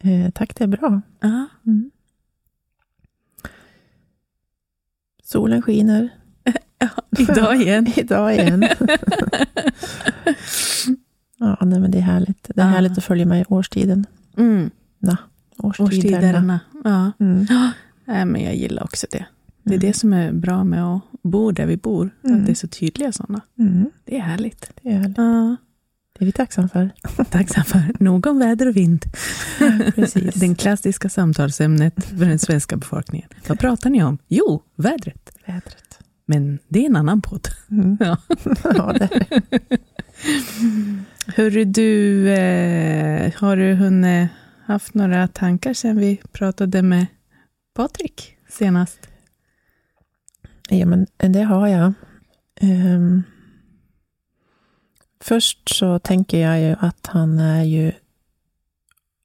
Eh, tack, det är bra. Ja. Mm. Solen skiner. Idag igen. Idag igen. ja, nej, men det är härligt. Det är Ja. härligt att följa med i årstiden. Mm. Årstiderna. Årstiderna. Ja. Mm. Nej, men jag gillar också det. Det är Mm. det som är bra med att bo där vi bor. Mm. Att det är så tydliga sådana. Mm. Det är härligt. Det är härligt. Ja. Det är vi tacksamma för. Tacksam för. Nog om väder och vind. Precis. Den klassiska samtalsämnet för den svenska befolkningen. Vad pratar ni om? Jo, vädret. Vädret. Men det är en annan podd. Mm. Ja. ja, det är. Hörru du, eh, har du hunnit haft några tankar sen vi pratade med Patrik senast? Ja, men det har jag. Ehm, först så tänker jag ju att han är ju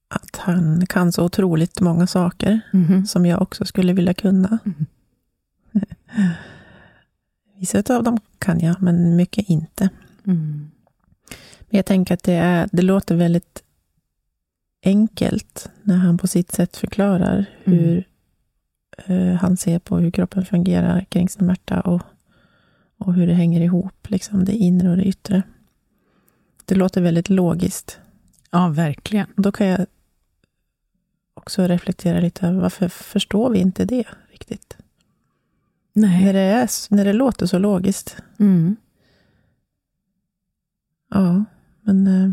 att han kan så otroligt många saker Mhm. som jag också skulle vilja kunna. Mhm. Vissa av dem kan jag, men mycket inte. Mm. Men jag tänker att det, är, det låter väldigt enkelt när han på sitt sätt förklarar Mm. hur eh, han ser på hur kroppen fungerar kring smärta och, och hur det hänger ihop, liksom det inre och det yttre. Det låter väldigt logiskt. Ja, verkligen. Då kan jag också reflektera lite över varför förstår vi inte det riktigt? Nej. När det, är, när det låter så logiskt. Mm. Ja, men, eh,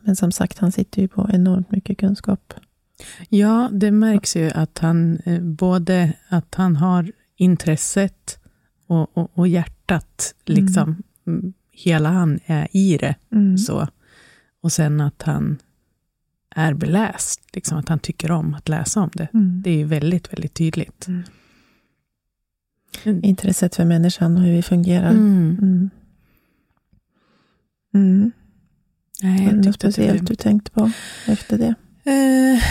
men som sagt, han sitter ju på enormt mycket kunskap. Ja, det märks ju att han eh, både att han har intresset och, och, och hjärtat, liksom. Mm. Hela han är i det. Mm. Så. Och sen att han är beläst, liksom att han tycker om att läsa om det. Mm. Det är ju väldigt, väldigt tydligt. Mm. Mm. Intresset för människan och hur vi fungerar. Mm. Mm. Mm. Nej, Var jag det något det speciellt du tänkt på efter det? Eh,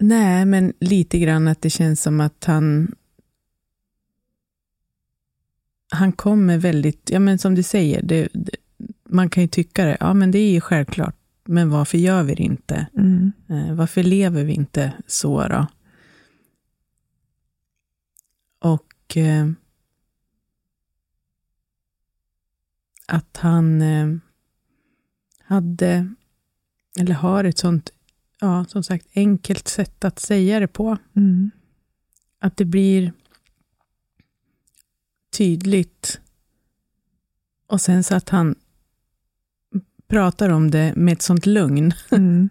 nej, men lite grann att det känns som att han han kommer väldigt, ja men som du säger, det, det, man kan ju tycka det, ja men det är ju självklart, men varför gör vi det inte? Mm. Eh, varför lever vi inte så då? Och eh, att han eh, hade, eller har ett sånt, ja som sagt, enkelt sätt att säga det på. Mm. Att det blir tydligt. Och sen så att han pratar om det med ett sånt lugn. Mm.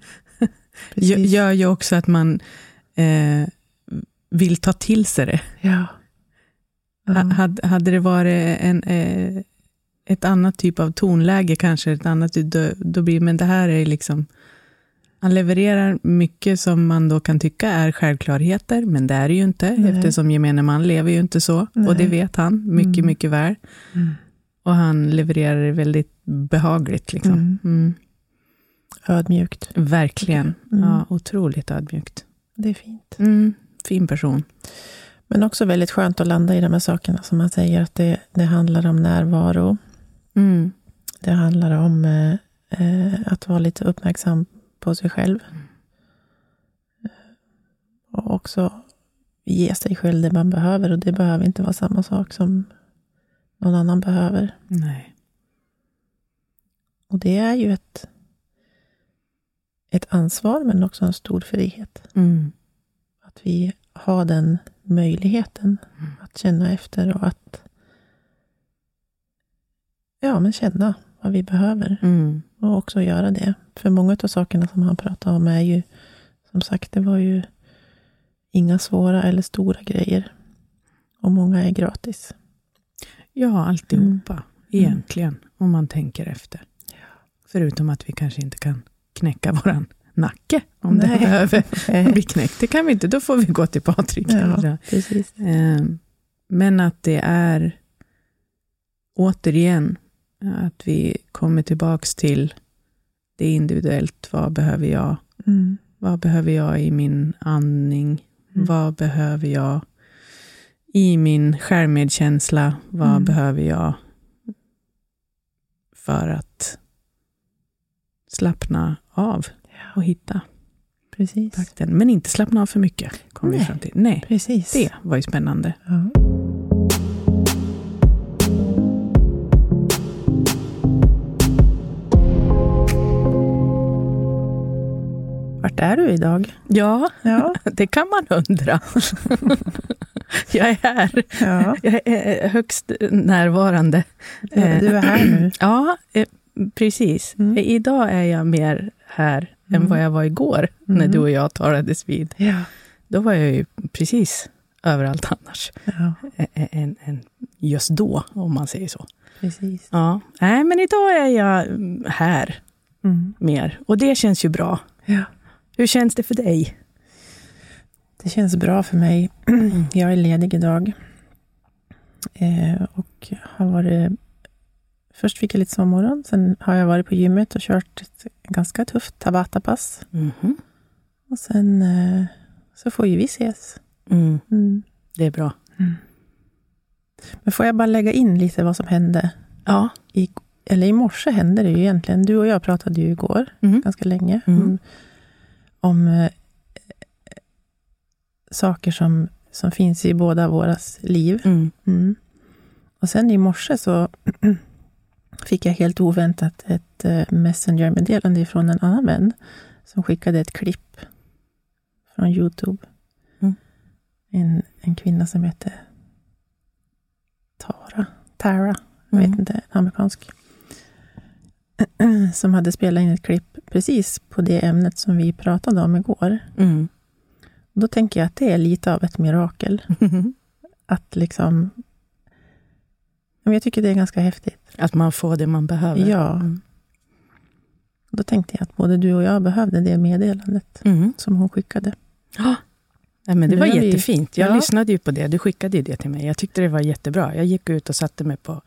Gör ju också att man eh, vill ta till sig det. Ja. Ja. Hade, hade det varit en, eh, ett annat typ av tonläge kanske, ett annat, då, då blir men det här är liksom, han levererar mycket som man då kan tycka är självklarheter, men det är det ju inte, Nej. eftersom gemene man lever ju inte så, och det Nej. vet han mycket, Mm. mycket väl. Mm. Och han levererar det väldigt behagligt. Liksom. Mm. Mm. Ödmjukt. Verkligen. Mm. Ja, otroligt ödmjukt. Det är fint. Mm. Fin person. Men också väldigt skönt att landa i de här sakerna som man säger att det, det handlar om närvaro. Det handlar om eh, eh, att vara lite uppmärksam på sig själv. Och också ge sig själv det man behöver. Och det behöver inte vara samma sak som någon annan behöver. Nej. Och det är ju ett, ett ansvar men också en stor frihet. Mm. Att vi har den möjligheten att känna efter och att ja, men känna vad vi behöver. Mm. Och också göra det. För många av sakerna som han pratar om är ju, som sagt, det var ju inga svåra eller stora grejer. Och många är gratis. Ja, alltihopa. Mm. Egentligen, om man tänker efter. Förutom att vi kanske inte kan knäcka våran nacke om Nej. det behöver bli knäckt. Det kan vi inte, då får vi gå till Patrik. Ja, precis. Eh, Men att det är, återigen, att vi kommer tillbaks till det individuellt. Vad behöver jag? Mm. Vad behöver jag i min andning? Mm. Vad behöver jag i min självmedkänsla? Vad Mm. behöver jag för att slappna av och hitta Precis. takten? Men inte slappna av för mycket, kom vi Nej. fram till. Nej, Precis. det var ju spännande. Ja. Är du idag? Ja, Ja. det kan man undra. jag är här. ja. Jag är högst närvarande. Du är här nu. Ja, eh, precis. Mm. Idag är jag mer här än Mm. vad jag var igår, när Mm. du och jag talades vid. Ja. Då var jag ju precis överallt annars, ja, än, än just då, om man säger så. precis. Ja. Nej, men idag är jag här Mm. mer, och det känns ju bra. Ja. Hur känns det för dig? Det känns bra för mig. Jag är ledig idag. Eh, och har varit... Först fick jag lite sovmorgon, sen har jag varit på gymmet och kört ett ganska tufft Tabata-pass. Mhm. Och sen eh, så får ju vi ses. Mm, Mm. det är bra. Men får jag bara lägga in lite vad som hände? Ja. I, eller i morse hände det ju egentligen. Du och jag pratade ju igår Mm. ganska länge Mm. Om, om eh, saker som, som finns i båda våras liv. Mm. Mm. Och sen i morse så fick jag helt oväntat ett eh, Messenger-meddelande från en annan vän som skickade ett klipp från Youtube. Mm. En, en kvinna som heter Tara, Tara, jag Mm. vet inte, en amerikansk. Som hade spelat in ett klipp precis på det ämnet som vi pratade om igår. Mm. Då tänker jag att det är lite av ett mirakel. Att liksom... Jag tycker det är ganska häftigt. Att man får det man behöver. Ja. Mm. Då tänkte jag att både du och jag behövde det meddelandet Mm. som hon skickade. Ja. Nej, men det Nu var har vi- jättefint. Jag Ja. lyssnade ju på det. Du skickade ju det till mig. Jag tyckte det var jättebra. Jag gick ut och satte mig på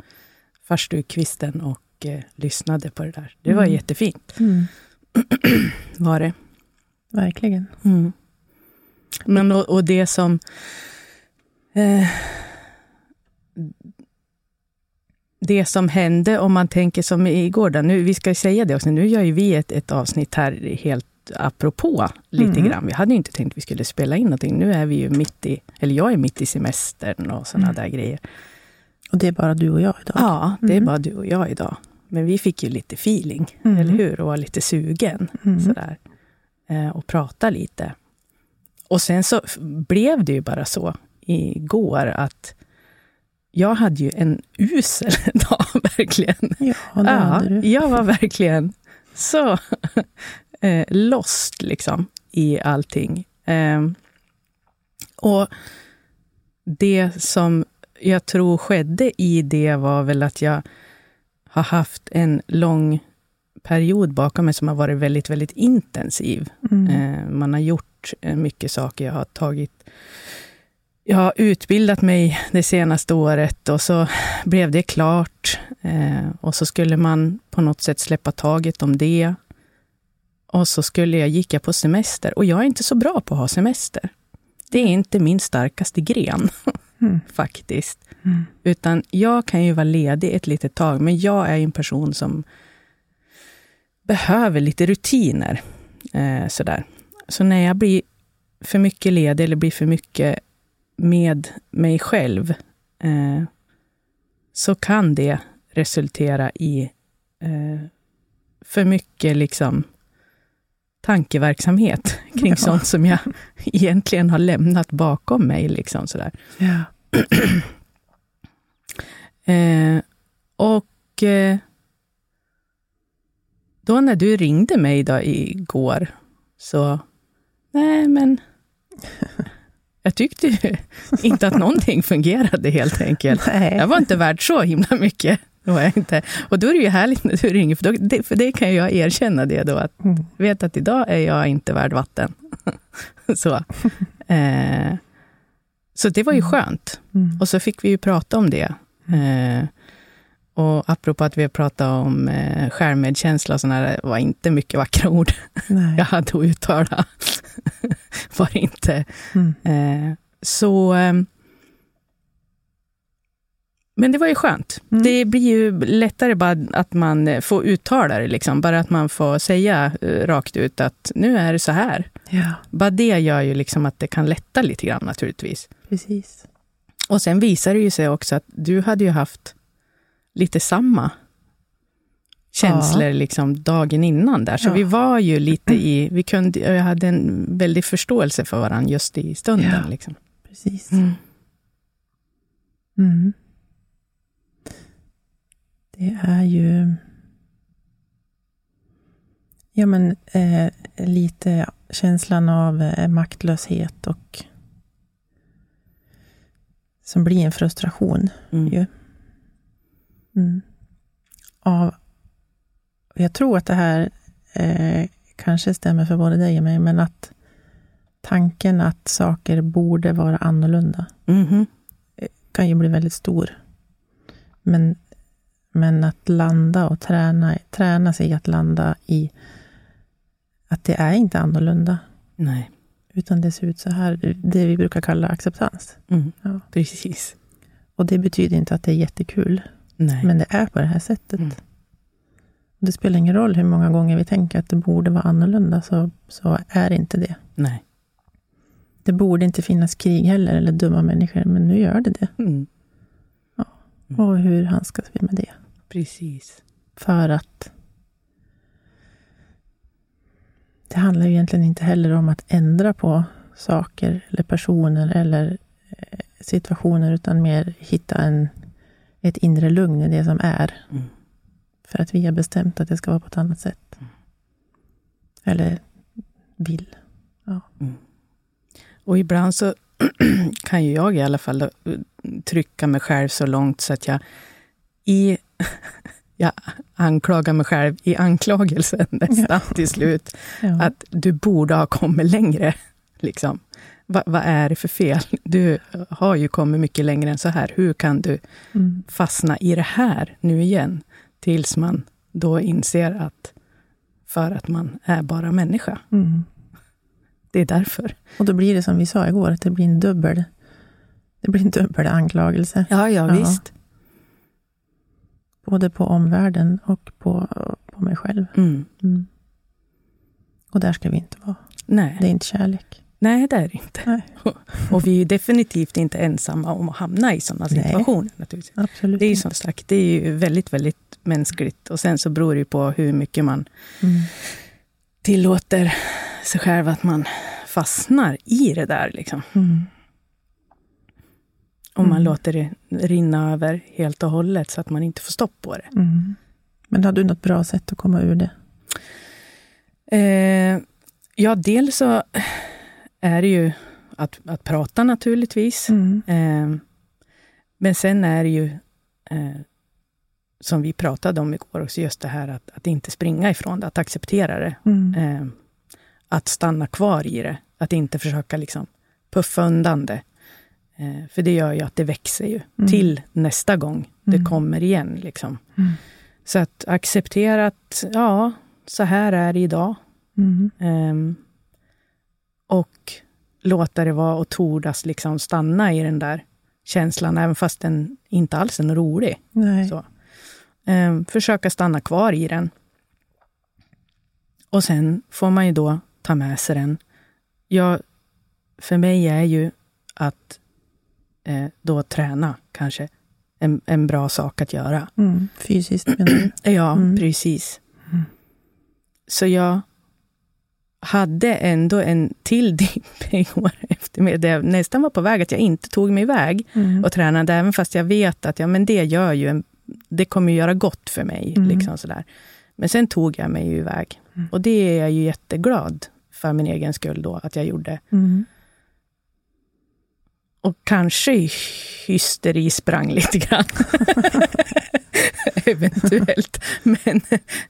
farstukvisten och eh, lyssnade på det där. Det var Mm. jättefint. Var det. Verkligen. Mm. Men och, och det som... Eh, det som hände, om man tänker som igår, då, nu, vi ska säga det också, nu gör ju vi ett, ett avsnitt här helt apropå lite Mm. grann. Vi hade ju inte tänkt att vi skulle spela in någonting. Nu är vi ju mitt i, eller jag är mitt i semestern och sådana Mm. där grejer. Och det är bara du och jag idag. Ja, det är Mm. bara du och jag idag. Men vi fick ju lite feeling, Mm. eller hur? Och var lite sugen Mm. sådär. Eh, och prata lite. Och sen så blev det ju bara så igår att jag hade ju en usel dag, verkligen. Ja, det hade du. jag var verkligen så eh, lost liksom i allting. Eh, och det som jag tror skedde i det var väl att jag har haft en lång period bakom mig som har varit väldigt, väldigt intensiv. Mm. Eh, man har gjort eh, mycket saker. Jag har tagit... Jag har utbildat mig det senaste året och så blev det klart. Eh, och så skulle man på något sätt släppa taget om det. Och så skulle jag, gick jag på semester. Och jag är inte så bra på att ha semester. Det är inte min starkaste gren, Mm. faktiskt. Mm. Utan jag kan ju vara ledig ett litet tag, men jag är en person som behöver lite rutiner. Eh, sådär. Så när jag blir för mycket ledig eller blir för mycket med mig själv, eh, så kan det resultera i eh, för mycket liksom, tankeverksamhet kring Ja. sånt som jag egentligen har lämnat bakom mig. Liksom, sådär. Ja. Eh, och eh, då när du ringde mig då igår, så nej men jag tyckte inte att någonting fungerade helt enkelt. Nej. Jag var inte värd så himla mycket. är jag inte. Och då är det ju härligt när du ringer, för, då, det, för det kan jag erkänna det då, att Mm. vet att idag är jag inte värd vatten. så. Eh, så det var ju skönt. Mm. Och så fick vi ju prata om det. Eh, och apropå att vi har pratat om eh, självmedkänsla och sådana där, var inte mycket vackra ord Nej. jag hade att uttala. var det inte. Mm. Eh, så... Men det var ju skönt. Mm. Det blir ju lättare bara att man eh, får uttala det, liksom. bara att man får säga eh, rakt ut att nu är det så här. Ja, Bara det gör ju liksom att det kan lätta lite grann naturligtvis. precis. Och sen visar det ju sig också att du hade ju haft lite samma känslor liksom dagen innan där. Så Ja. vi var ju lite i, vi kunde, jag hade en väldig förståelse för varandra just i stunden. Ja. Liksom. precis. Mm. Mm. Det är ju ja, men, eh, lite känslan av eh, maktlöshet och som blir en frustration. Mm. ju. Mm. Av, jag tror att det här eh, kanske stämmer för både dig och mig, men att tanken att saker borde vara annorlunda Mhm. kan ju bli väldigt stor. Men, men att landa och träna, träna sig att landa i att det är inte annorlunda, Nej. utan det ser ut så här. Det vi brukar kalla acceptans. Mm. Ja. Precis. Och det betyder inte att det är jättekul, Nej. men det är på det här sättet. Mm. Det spelar ingen roll hur många gånger vi tänker att det borde vara annorlunda, så, så är det inte det. Nej. Det borde inte finnas krig heller, eller dumma människor, men nu gör det det. Mm. Mm. Och hur handskas vi med det? Precis. För att det handlar ju egentligen inte heller om att ändra på saker eller personer eller eh, situationer, utan mer hitta en, ett inre lugn i det som är. Mm. För att vi har bestämt att det ska vara på ett annat sätt. Eller vill. Och ibland så kan ju jag i alla fall då, eh, trycka mig själv så långt så att jag i jag anklagar mig själv i anklagelsen nästan till slut. Ja. Att du borde ha kommit längre. Liksom. Va, vad är det för fel? Du har ju kommit mycket längre än så här. Hur kan du Mm. fastna i det här nu igen? Tills man då inser att för att man är bara människa. Mm. Det är därför. Och då blir det som vi sa igår, att det blir en dubbel, det blir en dubbel anklagelse. Ja, ja, Ja. visst. Både på omvärlden och på, på mig själv. Mm. Mm. Och där ska vi inte vara. Nej. Det är inte kärlek. Nej, det är det inte. Nej. Och vi är definitivt inte ensamma om att hamna i sådana situationer. Naturligtvis. Absolut Det är ju som sagt, det är ju väldigt, väldigt mänskligt. Och sen så beror det ju på hur mycket man Mm. tillåter sig själv att man fastnar i det där. Liksom. Mm. Om man Mm. låter det rinna över helt och hållet så att man inte får stopp på det. Mm. Men har du något bra sätt att komma ur det? Eh, ja, dels så är det ju att, att prata naturligtvis. Mm. Eh, men sen är det ju, eh, som vi pratade om igår också, just det här att, att inte springa ifrån det, att acceptera det. Mm. Eh, att stanna kvar i det, att inte försöka liksom puffa undan det. Eh, för det gör ju att det växer ju Mm. till nästa gång det Mm. kommer igen. Liksom. Mm. Så att acceptera att, ja, så här är det idag. Ehm, och låta det vara och tordas liksom stanna i den där känslan, även fast den inte alls är rolig. Ehm, försöka stanna kvar i den. Och sen får man ju då ta med sig den. Ja, för mig är ju att eh, då träna kanske en, en bra sak att göra. Mm. Fysiskt menar du? Ja, Mm. precis. Mm. Så jag hade ändå en till dipp igår eftermiddag, där jag nästan var på väg att jag inte tog mig iväg Mm. och tränade, även fast jag vet att ja, men det gör ju en, det kommer göra gott för mig. Mm. Liksom sådär. Men sen tog jag mig iväg. Mm. Och det är jag ju jätteglad för min egen skull då, att jag gjorde. Mm. Och kanske hysteri sprang lite grann. eventuelt. Men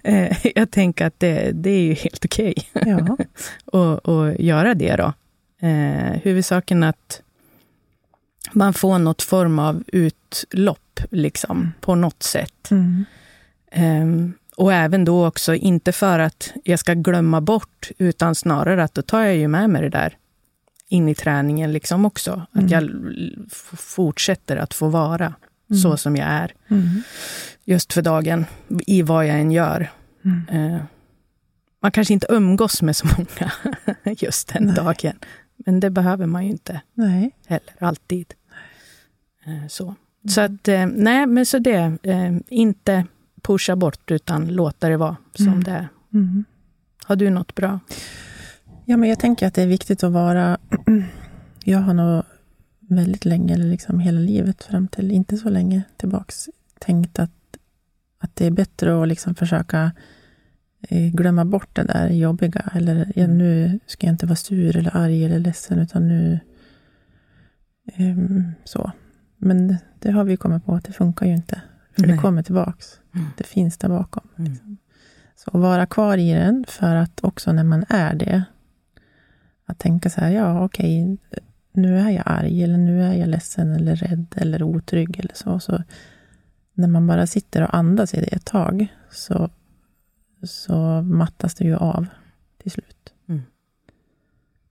eh, jag tänker att det, det är ju helt okej okay. Ja. och, och göra det då. Eh, huvudsaken att man får något form av utlopp, liksom, på något sätt. Mm. Um, och även då också, inte för att jag ska glömma bort, utan snarare att då tar jag ju med mig det där in i träningen liksom också. Mm. Att jag fortsätter att få vara Mm. så som jag är. Mm. Just för dagen, i vad jag än gör. Mm. Uh, man kanske inte umgås med så många just den Nej. dagen. Men det behöver man ju inte Nej. heller, alltid. Eh, Så, så att, eh, nej, men så det, eh, inte pusha bort, utan låta det vara som Mm. det är. Mm. Har du något bra? Ja, men jag tänker att det är viktigt att vara... Jag har nog väldigt länge, eller liksom hela livet fram till inte så länge tillbaks, tänkt att, att det är bättre att liksom försöka eh, glömma bort det där jobbiga. Eller ja, Mm. nu ska jag inte vara sur eller arg eller ledsen, utan nu... ehm, så. Men det, har vi kommit på att det funkar ju inte. För Nej. det kommer tillbaks. Mm. Det finns där bakom. Mm. Så att vara kvar i den, för att också när man är det, att tänka så här, ja okej, nu är jag arg, eller nu är jag ledsen, eller rädd, eller otrygg, eller så. så när man bara sitter och andas i det ett tag, så, så mattas det ju av till slut. Mm.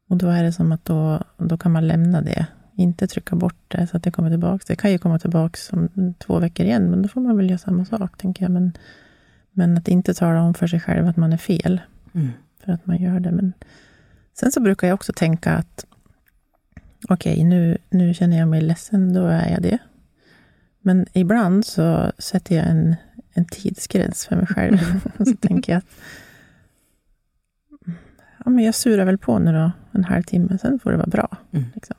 Och då är det som att då, då kan man lämna det, inte trycka bort det så att det kommer tillbaka. Det kan ju komma tillbaka om två veckor igen, men då får man väl göra samma sak, tänker jag. Men, men att inte tala om för sig själv att man är fel, Mm. för att man gör det. Men sen så brukar jag också tänka att okej, nu, nu känner jag mig ledsen, då är jag det. Men ibland så sätter jag en, en tidsgräns för mig själv. Och så tänker jag att ja, men jag surar väl på nu då, en halvtimme, sen får det vara bra. Mm. Liksom.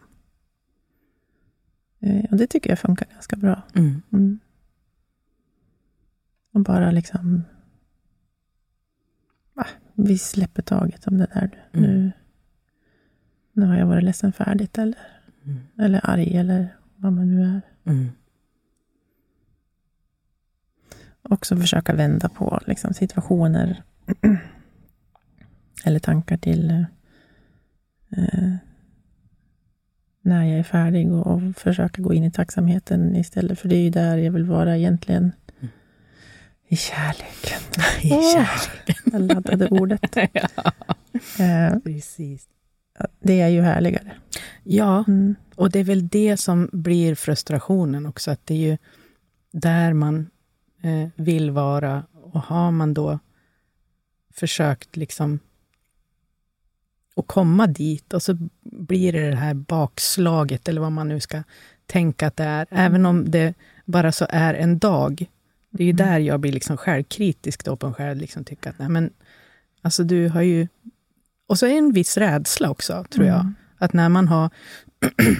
Eh, Och det tycker jag funkar ganska bra. Mm. Mm. Och bara liksom... Ah, vi släpper taget om det där nu. Nu, har jag varit ledsen färdigt, eller, Mm. eller arg, eller vad man nu är. Mm. Också försöka vända på liksom, situationer eller tankar till eh, när jag är färdig och, och försöka gå in i tacksamheten istället. För det är ju där jag vill vara egentligen. Mm. I kärleken. I Åh. kärlek. Jag laddade ordet. ja, Eh, precis. Det är ju härligare. Ja, Mm. och det är väl det som blir frustrationen också, att det är ju där man eh, vill vara. Och har man då försökt liksom att komma dit och så blir det det här bakslaget, eller vad man nu ska tänka att det är. Även om det bara så är en dag. Det är ju Mm. där jag blir liksom självkritisk då på en själv. Liksom tycka att nej, men, alltså du har ju... Och så är det en viss rädsla också, tror jag. Mm. Att när man har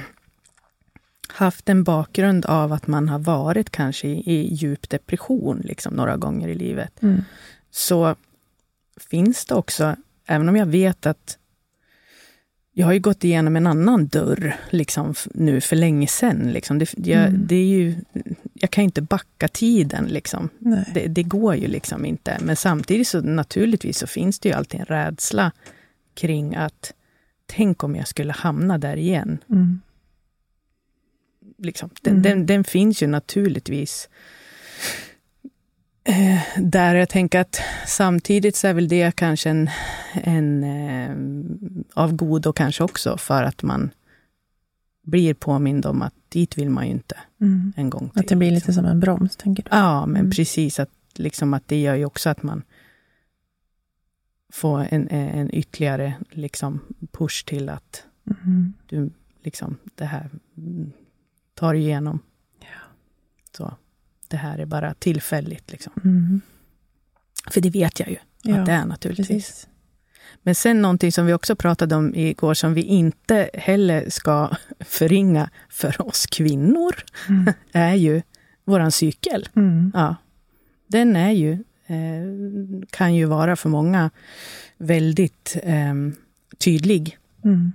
haft en bakgrund av att man har varit kanske i, i djup depression liksom, några gånger i livet, Mm. så finns det också, även om jag vet att jag har ju gått igenom en annan dörr liksom, nu för länge sedan. Liksom. Det, jag, Mm. det är ju, jag kan ju inte backa tiden. Liksom. Det, det går ju liksom inte. Men samtidigt så naturligtvis så finns det ju alltid en rädsla kring att tänk om jag skulle hamna där igen. Mm. Liksom. Den, Mm. den, den finns ju naturligtvis. Eh, där jag tänker att samtidigt så är väl det kanske en, en eh, av godo kanske också för att man blir påmind om att dit vill man ju inte Mm. en gång till. Att det blir lite liksom. som en broms, tänker du? Ja, men Mm. precis. Att, liksom, att det gör ju också att man får en, en ytterligare liksom, push till att Mm. du liksom, det här mm, tar igenom. Ja. Så det här är bara tillfälligt. Liksom. Mm. För det vet jag ju Ja, att det är naturligtvis. Precis. Men sen någonting som vi också pratade om igår, som vi inte heller ska förringa för oss kvinnor, Mm. är ju våran cykel. Mm. Ja. Den är ju, eh, kan ju vara för många väldigt eh, tydlig. Mm.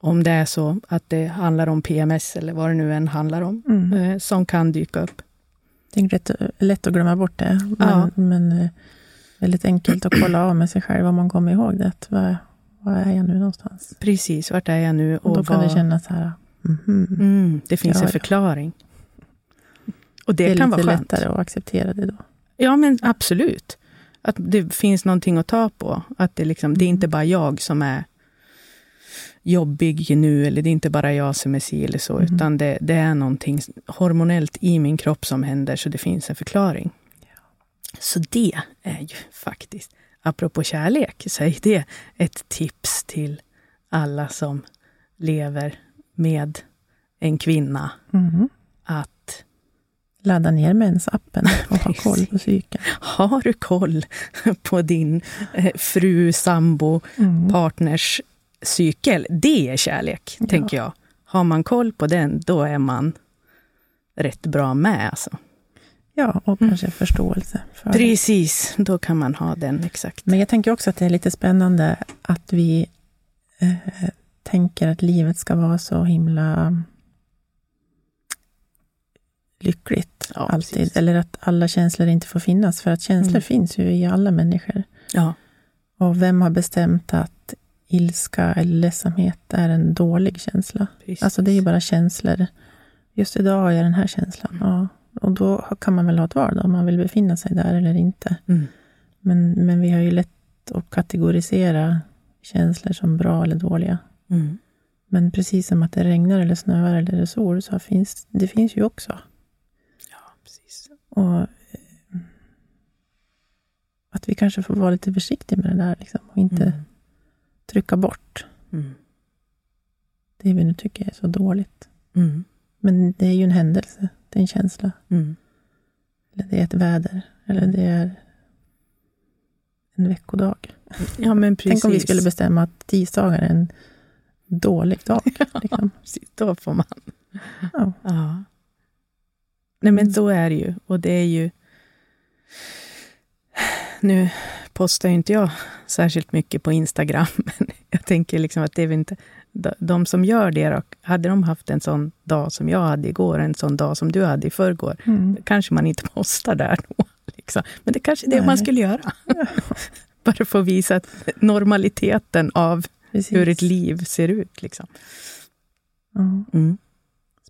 Om det är så att det handlar om PMS eller vad det nu än handlar om, Mm. eh, som kan dyka upp. Det är rätt, lätt att glömma bort det. Men, Ja. men eh, väldigt enkelt att kolla av med sig själv om man kommer ihåg det. Att, vad, vad är jag nu någonstans? Precis, vart är jag nu? Och då kan vad- det kännas så här, mhm. Mm, det finns Ja, en förklaring. Och det, det är kan lite vara skönt. lättare att acceptera det då. Ja, men absolut. Att det finns någonting att ta på. Att det, liksom, det är inte bara jag som är jobbig nu, eller det är inte bara jag som är si eller så, Mhm. utan det, det är någonting hormonellt i min kropp som händer, så det finns en förklaring. Så det är ju faktiskt, apropå kärlek, så är det ett tips till alla som lever med en kvinna, Mhm. Ladda ner mensappen och ha koll på psyken. har du koll på din eh, fru, sambo, Mm. partners cykel? Det är kärlek, Ja. tänker jag. Har man koll på den, då är man rätt bra med. Alltså. Ja, och Mm. kanske förståelse. För det. Precis, då kan man ha den exakt. Men jag tänker också att det är lite spännande att vi eh, tänker att livet ska vara så himla lyckligt Ja, alltid. precis. Eller att alla känslor inte får finnas. För att känslor Mm. finns ju i alla människor. Ja, Och vem har bestämt att ilska eller ledsamhet är en dålig känsla? precis. Alltså det är ju bara känslor. Just idag har jag den här känslan. Mm. Ja. Och då kan man väl ha ett val då, om man vill befinna sig där eller inte. Mm. Men, men vi har ju lätt att kategorisera känslor som bra eller dåliga. Mm. Men precis som att det regnar eller snöar eller det är sol, så finns det finns ju också. Ja. Och eh, att vi kanske får vara lite försiktiga med det där liksom, och inte Mm. trycka bort Mm. det vi nu tycker är så dåligt. Mm. Men det är ju en händelse, det är en känsla. Mm. Eller det är ett väder. Eller det är en veckodag. Ja, men precis. Tänk om vi skulle bestämma att tisdagar är en dålig dag. Liksom. Precis, Då får man Ja. Ja. Nej, men Mm. så är det ju. Och det är ju... Nu postar ju inte jag särskilt mycket på Instagram, men jag tänker liksom att det är inte... de- som gör det, då, hade de haft en sån dag som jag hade igår, en sån dag som du hade i förrgår, Mm. kanske man inte postar där då. Liksom. Men det kanske är det Nej. man skulle göra. Bara för att visa att normaliteten av Precis. hur ett liv ser ut. Liksom. Ja, Mm.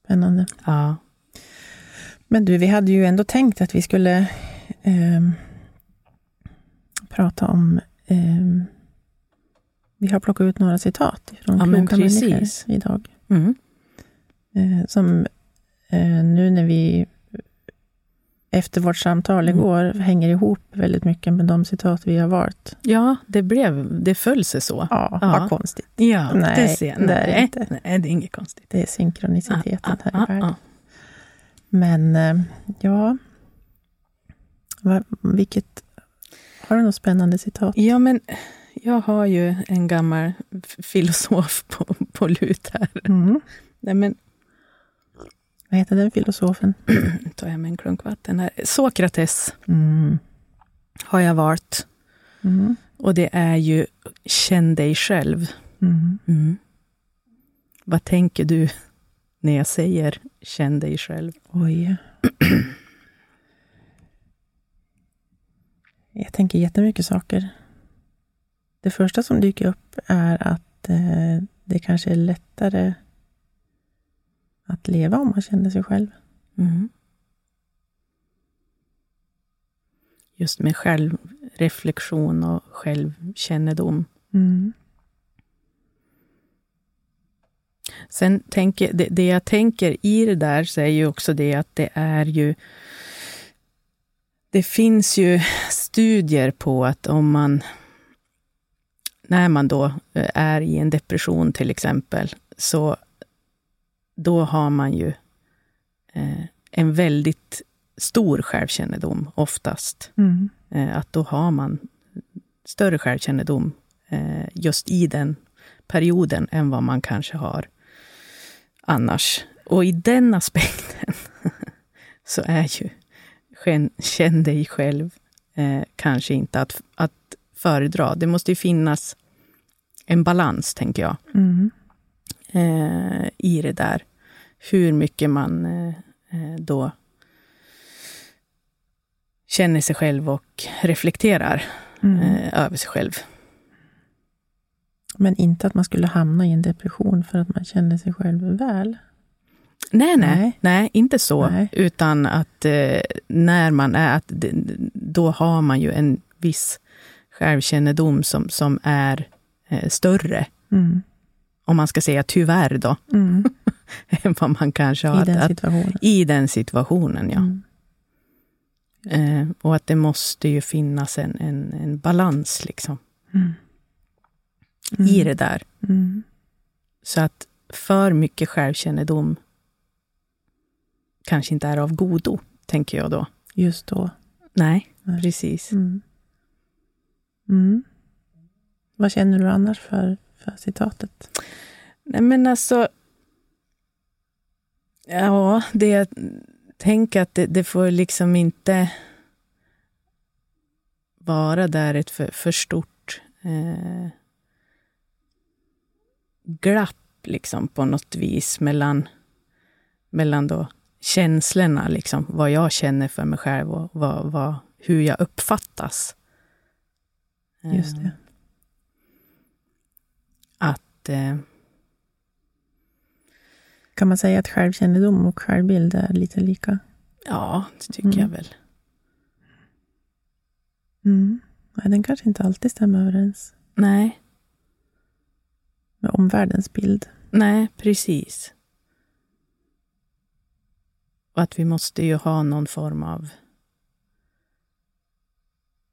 spännande. Ja. Men du, vi hade ju ändå tänkt att vi skulle ehm, prata om... ehm, vi har plockat ut några citat från Ja, kloka människor idag. Mm. Eh, som eh, nu när vi efter vårt samtal Mm. igår hänger ihop väldigt mycket med de citat vi har valt. Ja, det, blev, det föll sig så. Ja, Ja. vad konstigt. Ja, Nej, det ser det är det nej, inte. Nej, det är inget konstigt. Det är synkroniciteten här i världen. ah. Men eh, ja, vilket... Har du något spännande citat? Ja, men jag har ju en gammal filosof på, på lut här. Mm. Nej, men Vad heter den filosofen? nu tar jag med en klunk vatten här. Sokrates Mm. har jag valt. Mm. Och det är ju känn dig själv. Mm. Mm. Vad tänker du när jag säger känn dig själv? Oj. Jag tänker jättemycket saker. Det första som dyker upp är att eh, det kanske är lättare att leva om man känner sig själv. Mm. Just med självreflektion och självkännedom. Mm. Sen tänker, det, det jag tänker i det där så är ju också det att det är ju... Det finns ju studier på att om man... När man då eh, är i en depression till exempel, så då har man ju eh, en väldigt stor självkännedom oftast. Mm. Eh, att då har man större självkännedom eh, just i den perioden än vad man kanske har annars. Och i den aspekten så är ju känn, dig själv eh, kanske inte att, att föredra. Det måste ju finnas en balans, tänker jag, Mm. eh, i det där. Hur mycket man eh, eh, då känner sig själv och reflekterar Mm. eh, över sig själv. Men inte att man skulle hamna i en depression för att man känner sig själv väl. Nej, nej, Nej. nej, inte så. Nej. Utan att eh, när man är, att då har man ju en viss självkännedom som, som är eh, större, Mm. om man ska säga tyvärr då, Mm. än vad man kanske har. I den att, att, situationen. I den situationen, ja. Mm. Eh, och att det måste ju finnas en, en, en balans liksom, Mm. I det där. Mm. Så att för mycket självkännedom kanske inte är av godo, tänker jag då. Just då. Nej, Nej. precis. Mm. Mm. Vad känner du annars för, för citatet? Nej, men alltså... Ja, det jag tänker att det, det får liksom inte vara där ett för, för stort eh, glapp liksom på något vis mellan, mellan då känslorna, liksom, vad jag känner för mig själv och vad, vad, hur jag uppfattas. Just det. Eh, Att... Eh, Kan man säga att självkännedom och självbild är lite lika? Ja, det tycker Mm. jag väl. Mm. Nej, den kanske inte alltid stämmer överens Nej, med omvärldens bild. nej, precis. Och att vi måste ju ha någon form av...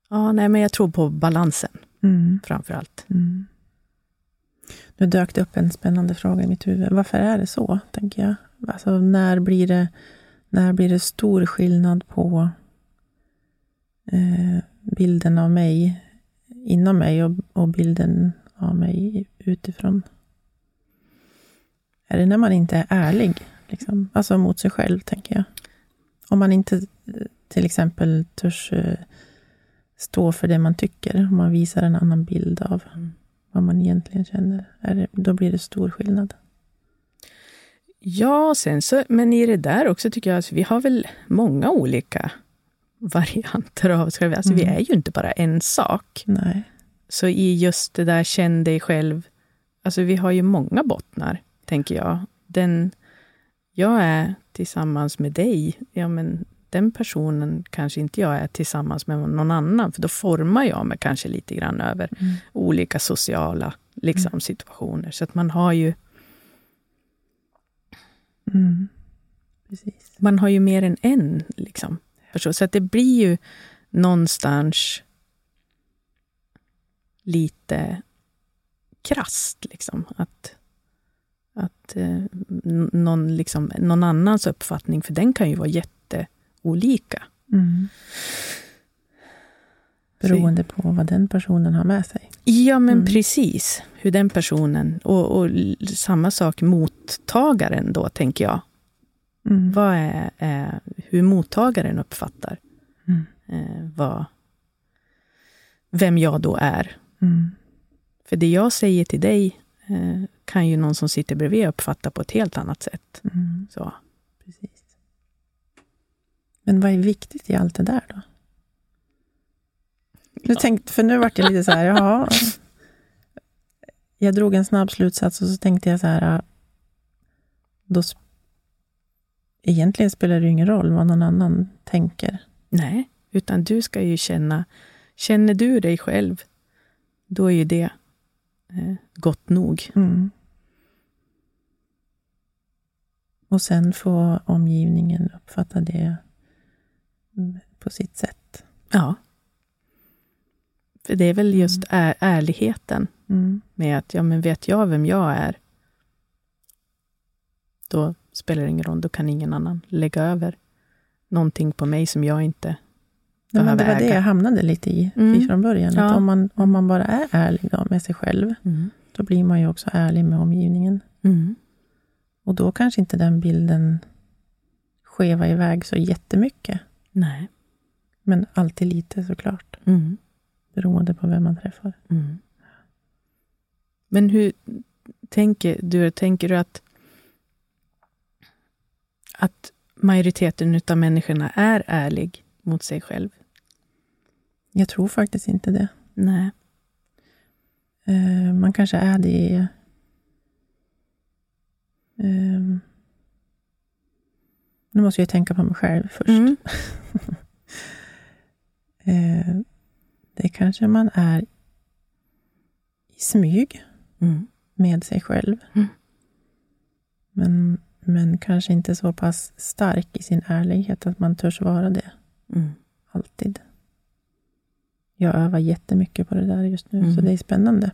Ja, nej, men jag tror på balansen Mm. framför allt. Mm. Nu dök det upp en spännande fråga i mitt huvud. Varför är det så, tänker jag? Alltså, när blir det, när blir det stor skillnad på eh, bilden av mig inom mig och, och bilden av mig utifrån? Är det när man inte är ärlig? Liksom? Alltså mot sig själv, tänker jag. Om man inte till exempel törs eh, stå för det man tycker, om man visar en annan bild av Mm. vad man egentligen känner, det, då blir det stor skillnad. Ja, sen så, men i det där också tycker jag att vi har väl många olika varianter av oss själva. Alltså vi Mm. är ju inte bara en sak. Nej. Så i just det där känn dig själv, alltså vi har ju många bottnar, tänker jag. Den jag är tillsammans med dig, ja men den personen kanske inte jag är tillsammans med någon annan, för då formar jag mig kanske lite grann över Mm. olika sociala liksom, situationer. Så att man har ju Mm. Man har ju mer än en liksom, person. Så att det blir ju någonstans lite krasst. Liksom, att att eh, någon, liksom, någon annans uppfattning, för den kan ju vara jätteolika. Mm. Beroende på vad den personen har med sig. Ja, men Mm. precis. Hur den personen, och, och samma sak mottagaren då, tänker jag. Mm. Vad är, är hur mottagaren uppfattar Mm. eh, vad, vem jag då är. Mm. För det jag säger till dig eh, kan ju någon som sitter bredvid uppfatta på ett helt annat sätt. Mm. Så. Precis. Men vad är viktigt i allt det där då? Nu tänkte, för nu vart jag lite så här, jaha. Jag drog en snabb slutsats och så tänkte jag så här, då egentligen spelar det ingen roll vad någon annan tänker. Nej, utan du ska ju känna, känner du dig själv, då är ju det eh, gott nog. Mm. Och sen får omgivningen uppfatta det mm, på sitt sätt. Ja. För det är väl just är, ärligheten Mm. med att, ja men vet jag vem jag är, då spelar det ingen roll, då kan ingen annan lägga över någonting på mig som jag inte Ja, men det var behöver det jag hamnade lite i Mm. från början. Ja. Att om, man, om man bara är ärlig då med sig själv, Mm. då blir man ju också ärlig med omgivningen. Mm. Och då kanske inte den bilden skeva iväg så jättemycket. Nej. Men alltid lite såklart, Mm. beroende på vem man träffar. Mm. Men hur tänker du? Tänker du att, att majoriteten av människorna är ärlig mot sig själv? Jag tror faktiskt inte det. Nej. Eh, man kanske är det i... Eh, nu måste jag tänka på mig själv först. Mm. eh, det kanske man är i smyg Mm. med sig själv. Mm. Men, men kanske inte så pass stark i sin ärlighet att man törs vara det Mm. alltid. Jag övar jättemycket på det där just nu, Mm. så det är spännande.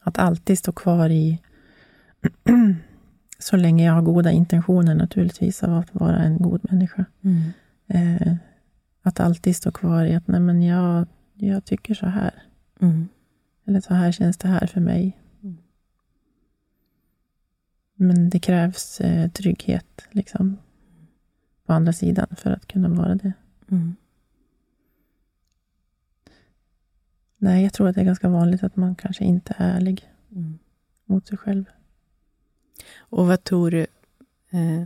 Att alltid stå kvar i, så länge jag har goda intentioner naturligtvis, av att vara en god människa. Mm. Eh, att alltid stå kvar i att, nej men jag, jag tycker så här. Mm. Eller så här känns det här för mig. Mm. Men det krävs eh, trygghet, liksom. På andra sidan, för att kunna vara det. Mm. Nej, jag tror att det är ganska vanligt att man kanske inte är ärlig Mm. mot sig själv. Och vad tror du, eh,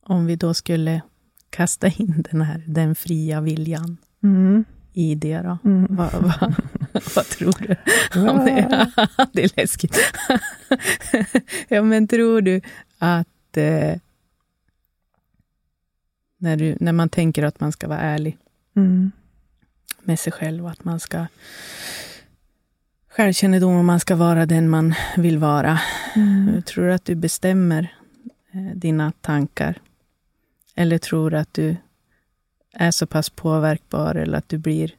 om vi då skulle kasta in den här, den fria viljan Mm. i det då? Mm. Vad, vad, vad tror du? Om det, det är läskigt. ja, men tror du att eh, när, du, när man tänker att man ska vara ärlig Mm. Med sig själv och att man ska självkännedom och man ska vara den man vill vara. Mm. Tror du att du bestämmer eh, dina tankar? Eller tror du att du är så pass påverkbar eller att du blir...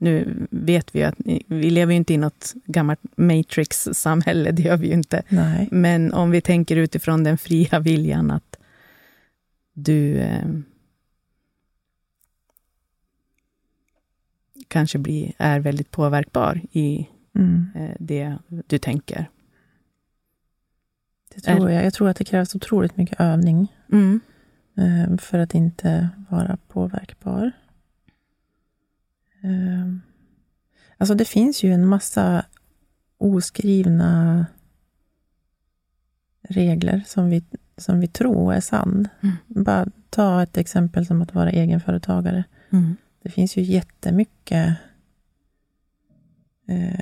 Nu vet vi ju att vi lever ju inte i något gammalt Matrix-samhälle, det gör vi ju inte. Nej. Men om vi tänker utifrån den fria viljan att du kanske blir, är väldigt påverkbar i Mm. eh, det du tänker. Det tror jag. Jag tror att det krävs otroligt mycket övning Mm. eh, för att inte vara påverkbar. Eh, Alltså det finns ju en massa oskrivna regler som vi, som vi tror är sann. Mm. Bara ta ett exempel som att vara egenföretagare. Mm. Det finns ju jättemycket eh,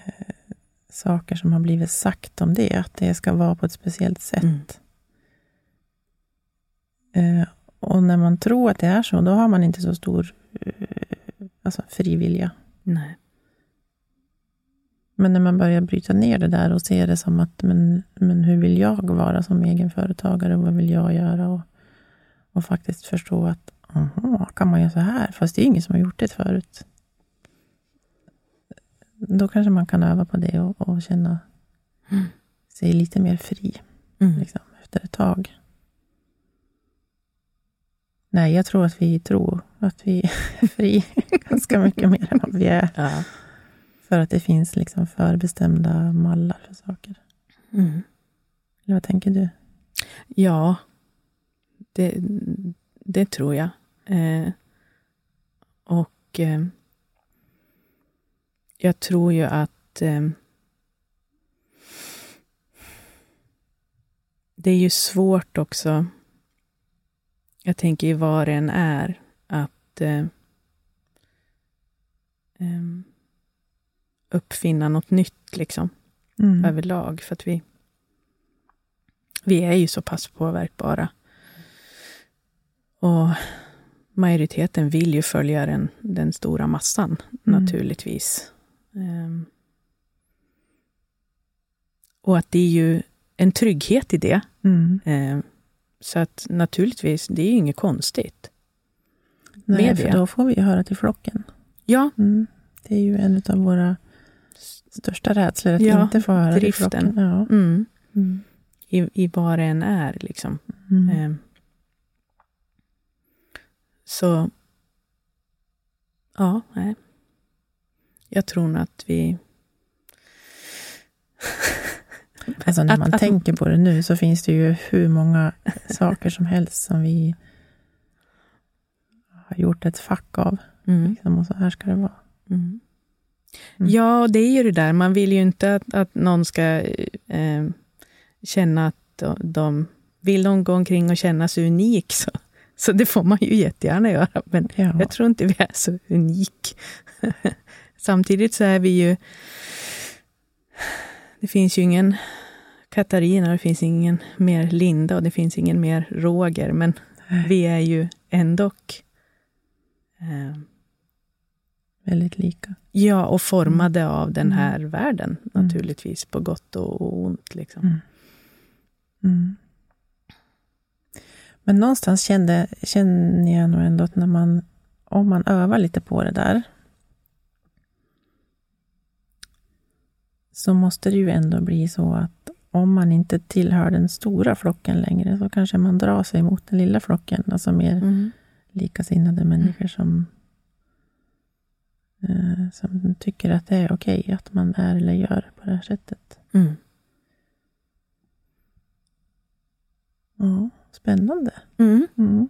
saker som har blivit sagt om det, att det ska vara på ett speciellt sätt. Mm. Eh, och när man tror att det är så, då har man inte så stor eh, alltså frivilliga. Nej. Men när man börjar bryta ner det där och se det som att, men, men hur vill jag vara som egenföretagare och vad vill jag göra? Och, och faktiskt förstå att, aha, kan man göra så här? Fast det är ingen som har gjort det förut. Då kanske man kan öva på det och, och känna Mm. sig lite mer fri Mm. liksom, efter ett tag. Nej, jag tror att vi tror att vi är fri ganska mycket mer än vad vi är. Ja. För att det finns liksom förbestämda mallar för saker. Mm. Eller vad tänker du? Ja, det, det tror jag. Eh, och eh, jag tror ju att eh, det är ju svårt också, jag tänker ju vad det än är, att eh, em, uppfinna något nytt liksom Mm. överlag. För att vi, vi är ju så pass påverkbara. Och majoriteten vill ju följa den, den stora massan, Mm. naturligtvis. Ehm, och att det är ju en trygghet i det. Mm. Ehm, så att naturligtvis, det är ju inget konstigt. Nej, Med för det. då får vi ju höra till flocken. Ja, Mm. Det är ju en av våra största rädslor, att Ja, inte få höra till driften. flocken. Ja. mm, Mm. i, i vad det än är. Liksom. Mm. Så, ja, nej. Jag tror nog att vi... Alltså när man att- tänker på det nu så finns det ju hur många saker som helst som vi har gjort ett fack av. Mm, Liksom, och så här ska det vara. mm. Mm. Ja, det är ju det där. Man vill ju inte att, att någon ska eh, känna att de, de... Vill de gå omkring och känna sig unik, så Så det får man ju jättegärna göra, men Ja. jag tror inte vi är så unik. Samtidigt så är vi ju... Det finns ju ingen Katarina, det finns ingen mer Linda och det finns ingen mer Roger, men vi är ju ändå... Eh, Väldigt lika. ja, och formade av den Mm. här världen, Mm. naturligtvis, på gott och ont. Liksom. Mm. Mm. Men någonstans kände, känner jag nog ändå att när man, om man övar lite på det där, så måste det ju ändå bli så att om man inte tillhör den stora flocken längre, så kanske man drar sig mot den lilla flocken, alltså mer Mm. likasinnade människor som, eh, som tycker att det är okej att man är eller gör på det här sättet. Mm. Ja, spännande. Mm. Mm.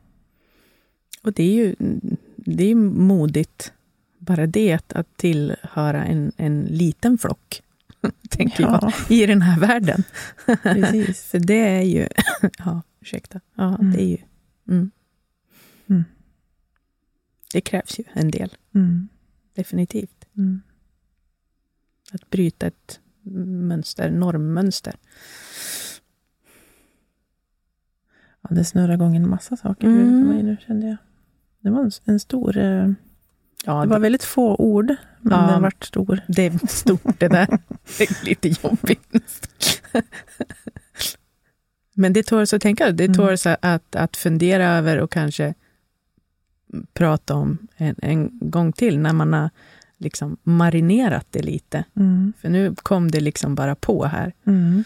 Och det är ju det är modigt, bara det att, tillhöra en, en liten flock, tänker jag, Ja, i den här världen. precis. För det är ju... ja, ursäkta. Ja, Mm. det är ju... Mm. Mm. Det krävs ju en del, Mm. definitivt. Att bryta ett mönster, normmönster. Ja, det snurrar igång en massa saker Mm. mm. mig nu, kände jag. Det var en, en stor... Eh, Ja, det var väldigt få ord, men Ja. den vart stor. det är stort det där. Det är lite jobbigt. Men det tål att tänka, det Mm. tål att, att fundera över och kanske prata om en, en gång till när man har liksom marinerat det lite. Mm. För nu kom det liksom bara på här. Mm.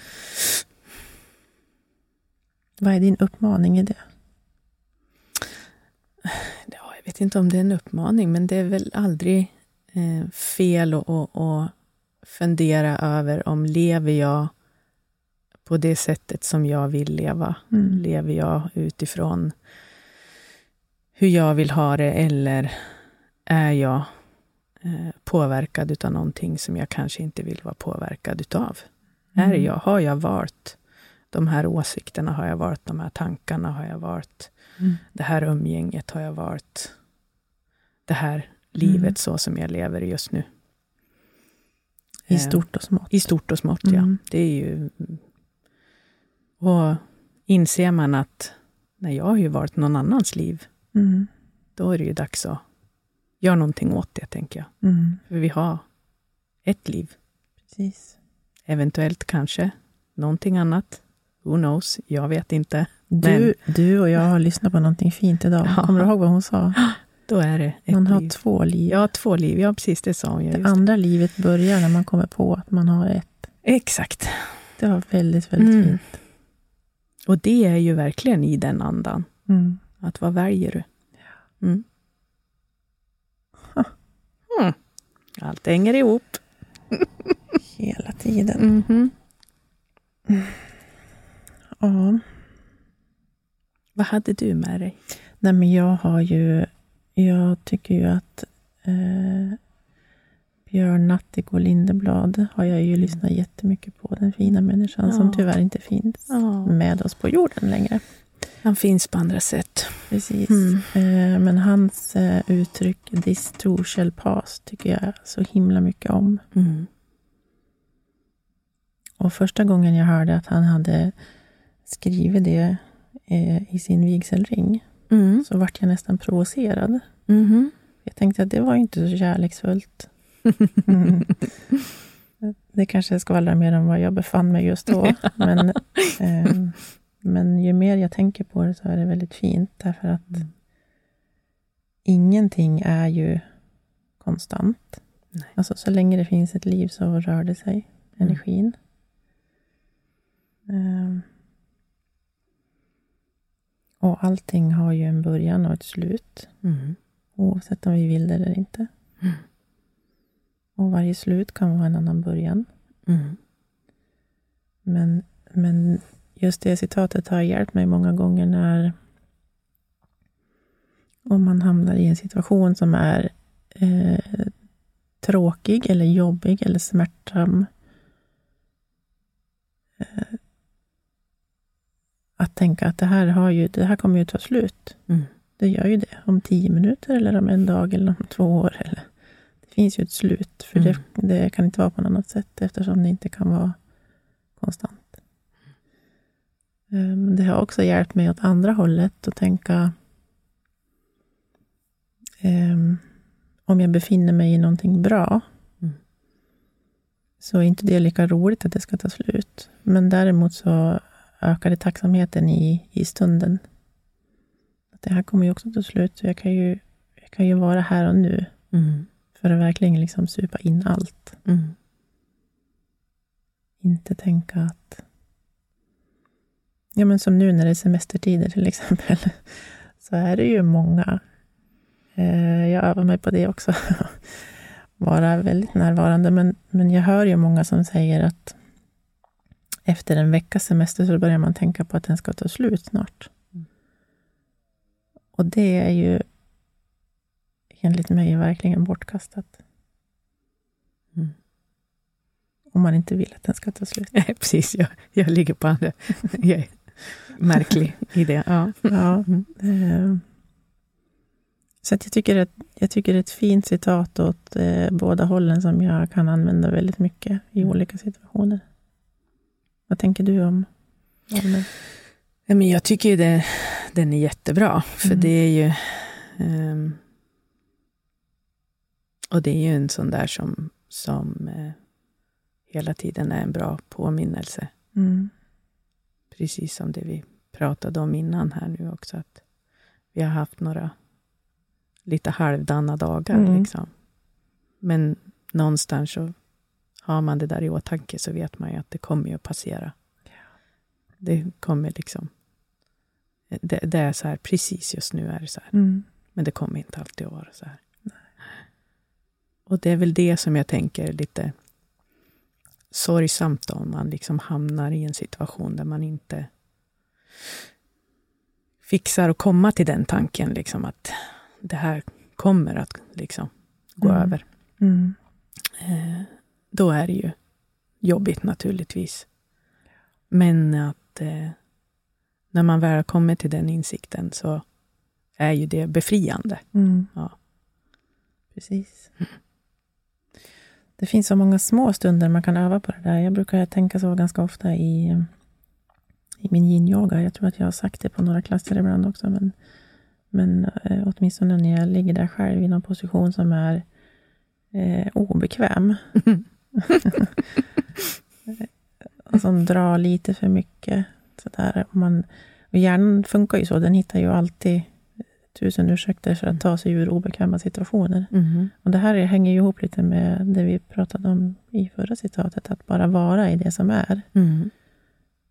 Vad är din uppmaning i det? Ja, jag vet inte om det är en uppmaning, men det är väl aldrig eh, fel att, att, att fundera över om lever jag på det sättet som jag vill leva? Mm. Lever jag utifrån hur jag vill ha det eller är jag eh, påverkad utav någonting som jag kanske inte vill vara påverkad utav? Är Mm. jag, har jag valt de här åsikterna? Har jag valt de här tankarna? Har jag valt Mm. det här umgänget? Har jag valt det här livet Mm. så som jag lever just nu? I Eh, stort och smått. I stort och smått, ja. Mm. Det är ju... Och inser man att när jag har ju valt någon annans liv, Mm. då är det ju dags att göra någonting åt det, tänker jag. Mm. För vi har ett liv. Precis. Eventuellt kanske någonting annat. Who knows? Jag vet inte. Du, du och jag har lyssnat på någonting fint idag. Ja. Kommer du ihåg vad hon sa? Då är det ett Man har liv. två liv. Ja, två liv. Ja, precis. Det sa hon. Ja, det andra livet börjar när man kommer på att man har ett. Exakt. Det var väldigt, väldigt Mm. fint. Och det är ju verkligen i den andan. Mm. Att vad väljer du? Mm. Mm. Allt hänger ihop. Hela tiden. Mhm. Ja. Vad hade du med dig? Nej, men jag har ju... Jag tycker ju att eh, Björn Natthik och Lindeblad har jag ju lyssnat jättemycket på. Den fina människan som Ja. tyvärr inte finns Ja. med oss på jorden längre. Han finns på andra sätt. Precis. Mm. Eh, men hans eh, uttryck This too shall pass tycker jag så himla mycket om. Mm. Och första gången jag hörde att han hade skrivit det eh, i sin vigselring Mm. så vart jag nästan provocerad. Mhm. Jag tänkte att det var inte så kärleksfullt. Mm. Det kanske skvallrar mer om var jag befann mig just då. Men, eh, men ju mer jag tänker på det så är det väldigt fint. Därför att Mm. ingenting är ju konstant. Nej. Alltså så länge det finns ett liv så rör det sig, Mm. energin. Eh, och allting har ju en början och ett slut. Mm. Oavsett om vi vill det eller inte. Mm. Och varje slut kan vara en annan början. Mm. Men, men just det citatet har hjälpt mig många gånger när om man hamnar i en situation som är eh, tråkig eller jobbig eller smärtsam. Att tänka att det här, har ju, det här kommer ju ta slut. Mm. Det gör ju det. Om tio minuter, eller om en dag, eller om två år. Eller. Det finns ju ett slut, för Mm. det, det kan inte vara på något annat sätt, eftersom det inte kan vara konstant. Men det har också hjälpt mig åt andra hållet att tänka ehm, om jag befinner mig i någonting bra, Mm. så är inte det lika roligt att det ska ta slut. Men däremot så ökar det tacksamheten i, i stunden. Att det här kommer ju också ta slut, så jag kan ju, jag kan ju vara här och nu, Mm. för att verkligen liksom supa in allt. Mm. Inte tänka att... Ja, men som nu när det är semestertider till exempel, så är det ju många. Eh, jag övar mig på det också. Vara väldigt närvarande, men, men jag hör ju många som säger att efter en veckas semester så börjar man tänka på att den ska ta slut snart. Mm. Och det är ju enligt mig verkligen bortkastat. Mm. Om man inte vill att den ska ta slut. Nej, precis. Jag, jag ligger på andra. Jag är märklig i det. Ja. Ja. Mm. Eh, Så jag, tycker att, jag tycker det är ett fint citat åt eh, båda hållen som jag kan använda väldigt mycket i Mm. olika situationer. Vad tänker du om Malmen? Ja, men jag tycker ju det, den är jättebra, för Mm. det är ju... ehm, och det är ju en sån där som, som eh, hela tiden är en bra påminnelse. Mm. Precis som det vi pratade om innan här nu också. Att vi har haft några lite halvdana dagar. Mm. Liksom. Men någonstans så har man det där i åtanke så vet man ju att det kommer att passera. Det kommer liksom... Det, det är så här, precis just nu är det så här. Mm. Men det kommer inte alltid att vara så här. Och det är väl det som jag tänker lite sorgsamt om man liksom hamnar i en situation där man inte fixar att komma till den tanken, liksom att det här kommer att liksom gå Mm. över. Mm. Eh, då är det ju jobbigt naturligtvis. Men att eh, när man väl kommer till den insikten så är ju det befriande. Mm. Ja. Precis. Det finns så många små stunder man kan öva på det där. Jag brukar tänka så ganska ofta i, i min yin-yoga. Jag tror att jag har sagt det på några klasser ibland också. Men, men eh, åtminstone när jag ligger där själv i någon position som är eh, obekväm. och som drar lite för mycket. Sådär. Man, och hjärnan funkar ju så. Den hittar ju alltid tusen ursäkter för att ta sig ur obekväma situationer. Mhm. Och det här hänger ju ihop lite med det vi pratade om i förra citatet, att bara vara i det som är. Mm.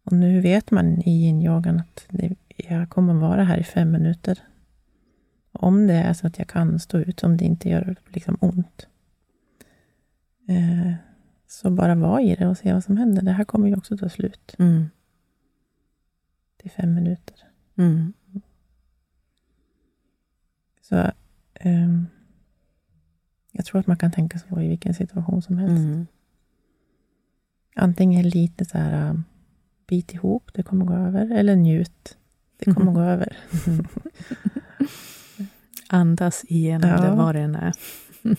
Och nu vet man i yin-yogan att det, jag kommer vara här i fem minuter. Om det är så att jag kan stå ut, om det inte gör liksom ont. Eh, så bara vara i det och se vad som händer. Det här kommer ju också ta slut. Mm. till fem minuter. Mm. Så ehm, jag tror att man kan tänka så i vilken situation som helst. Mm. Antingen lite så här, um, bit ihop, det kommer gå över. Eller njut, det kommer gå över. Andas igenom Ja. det, vad det än är.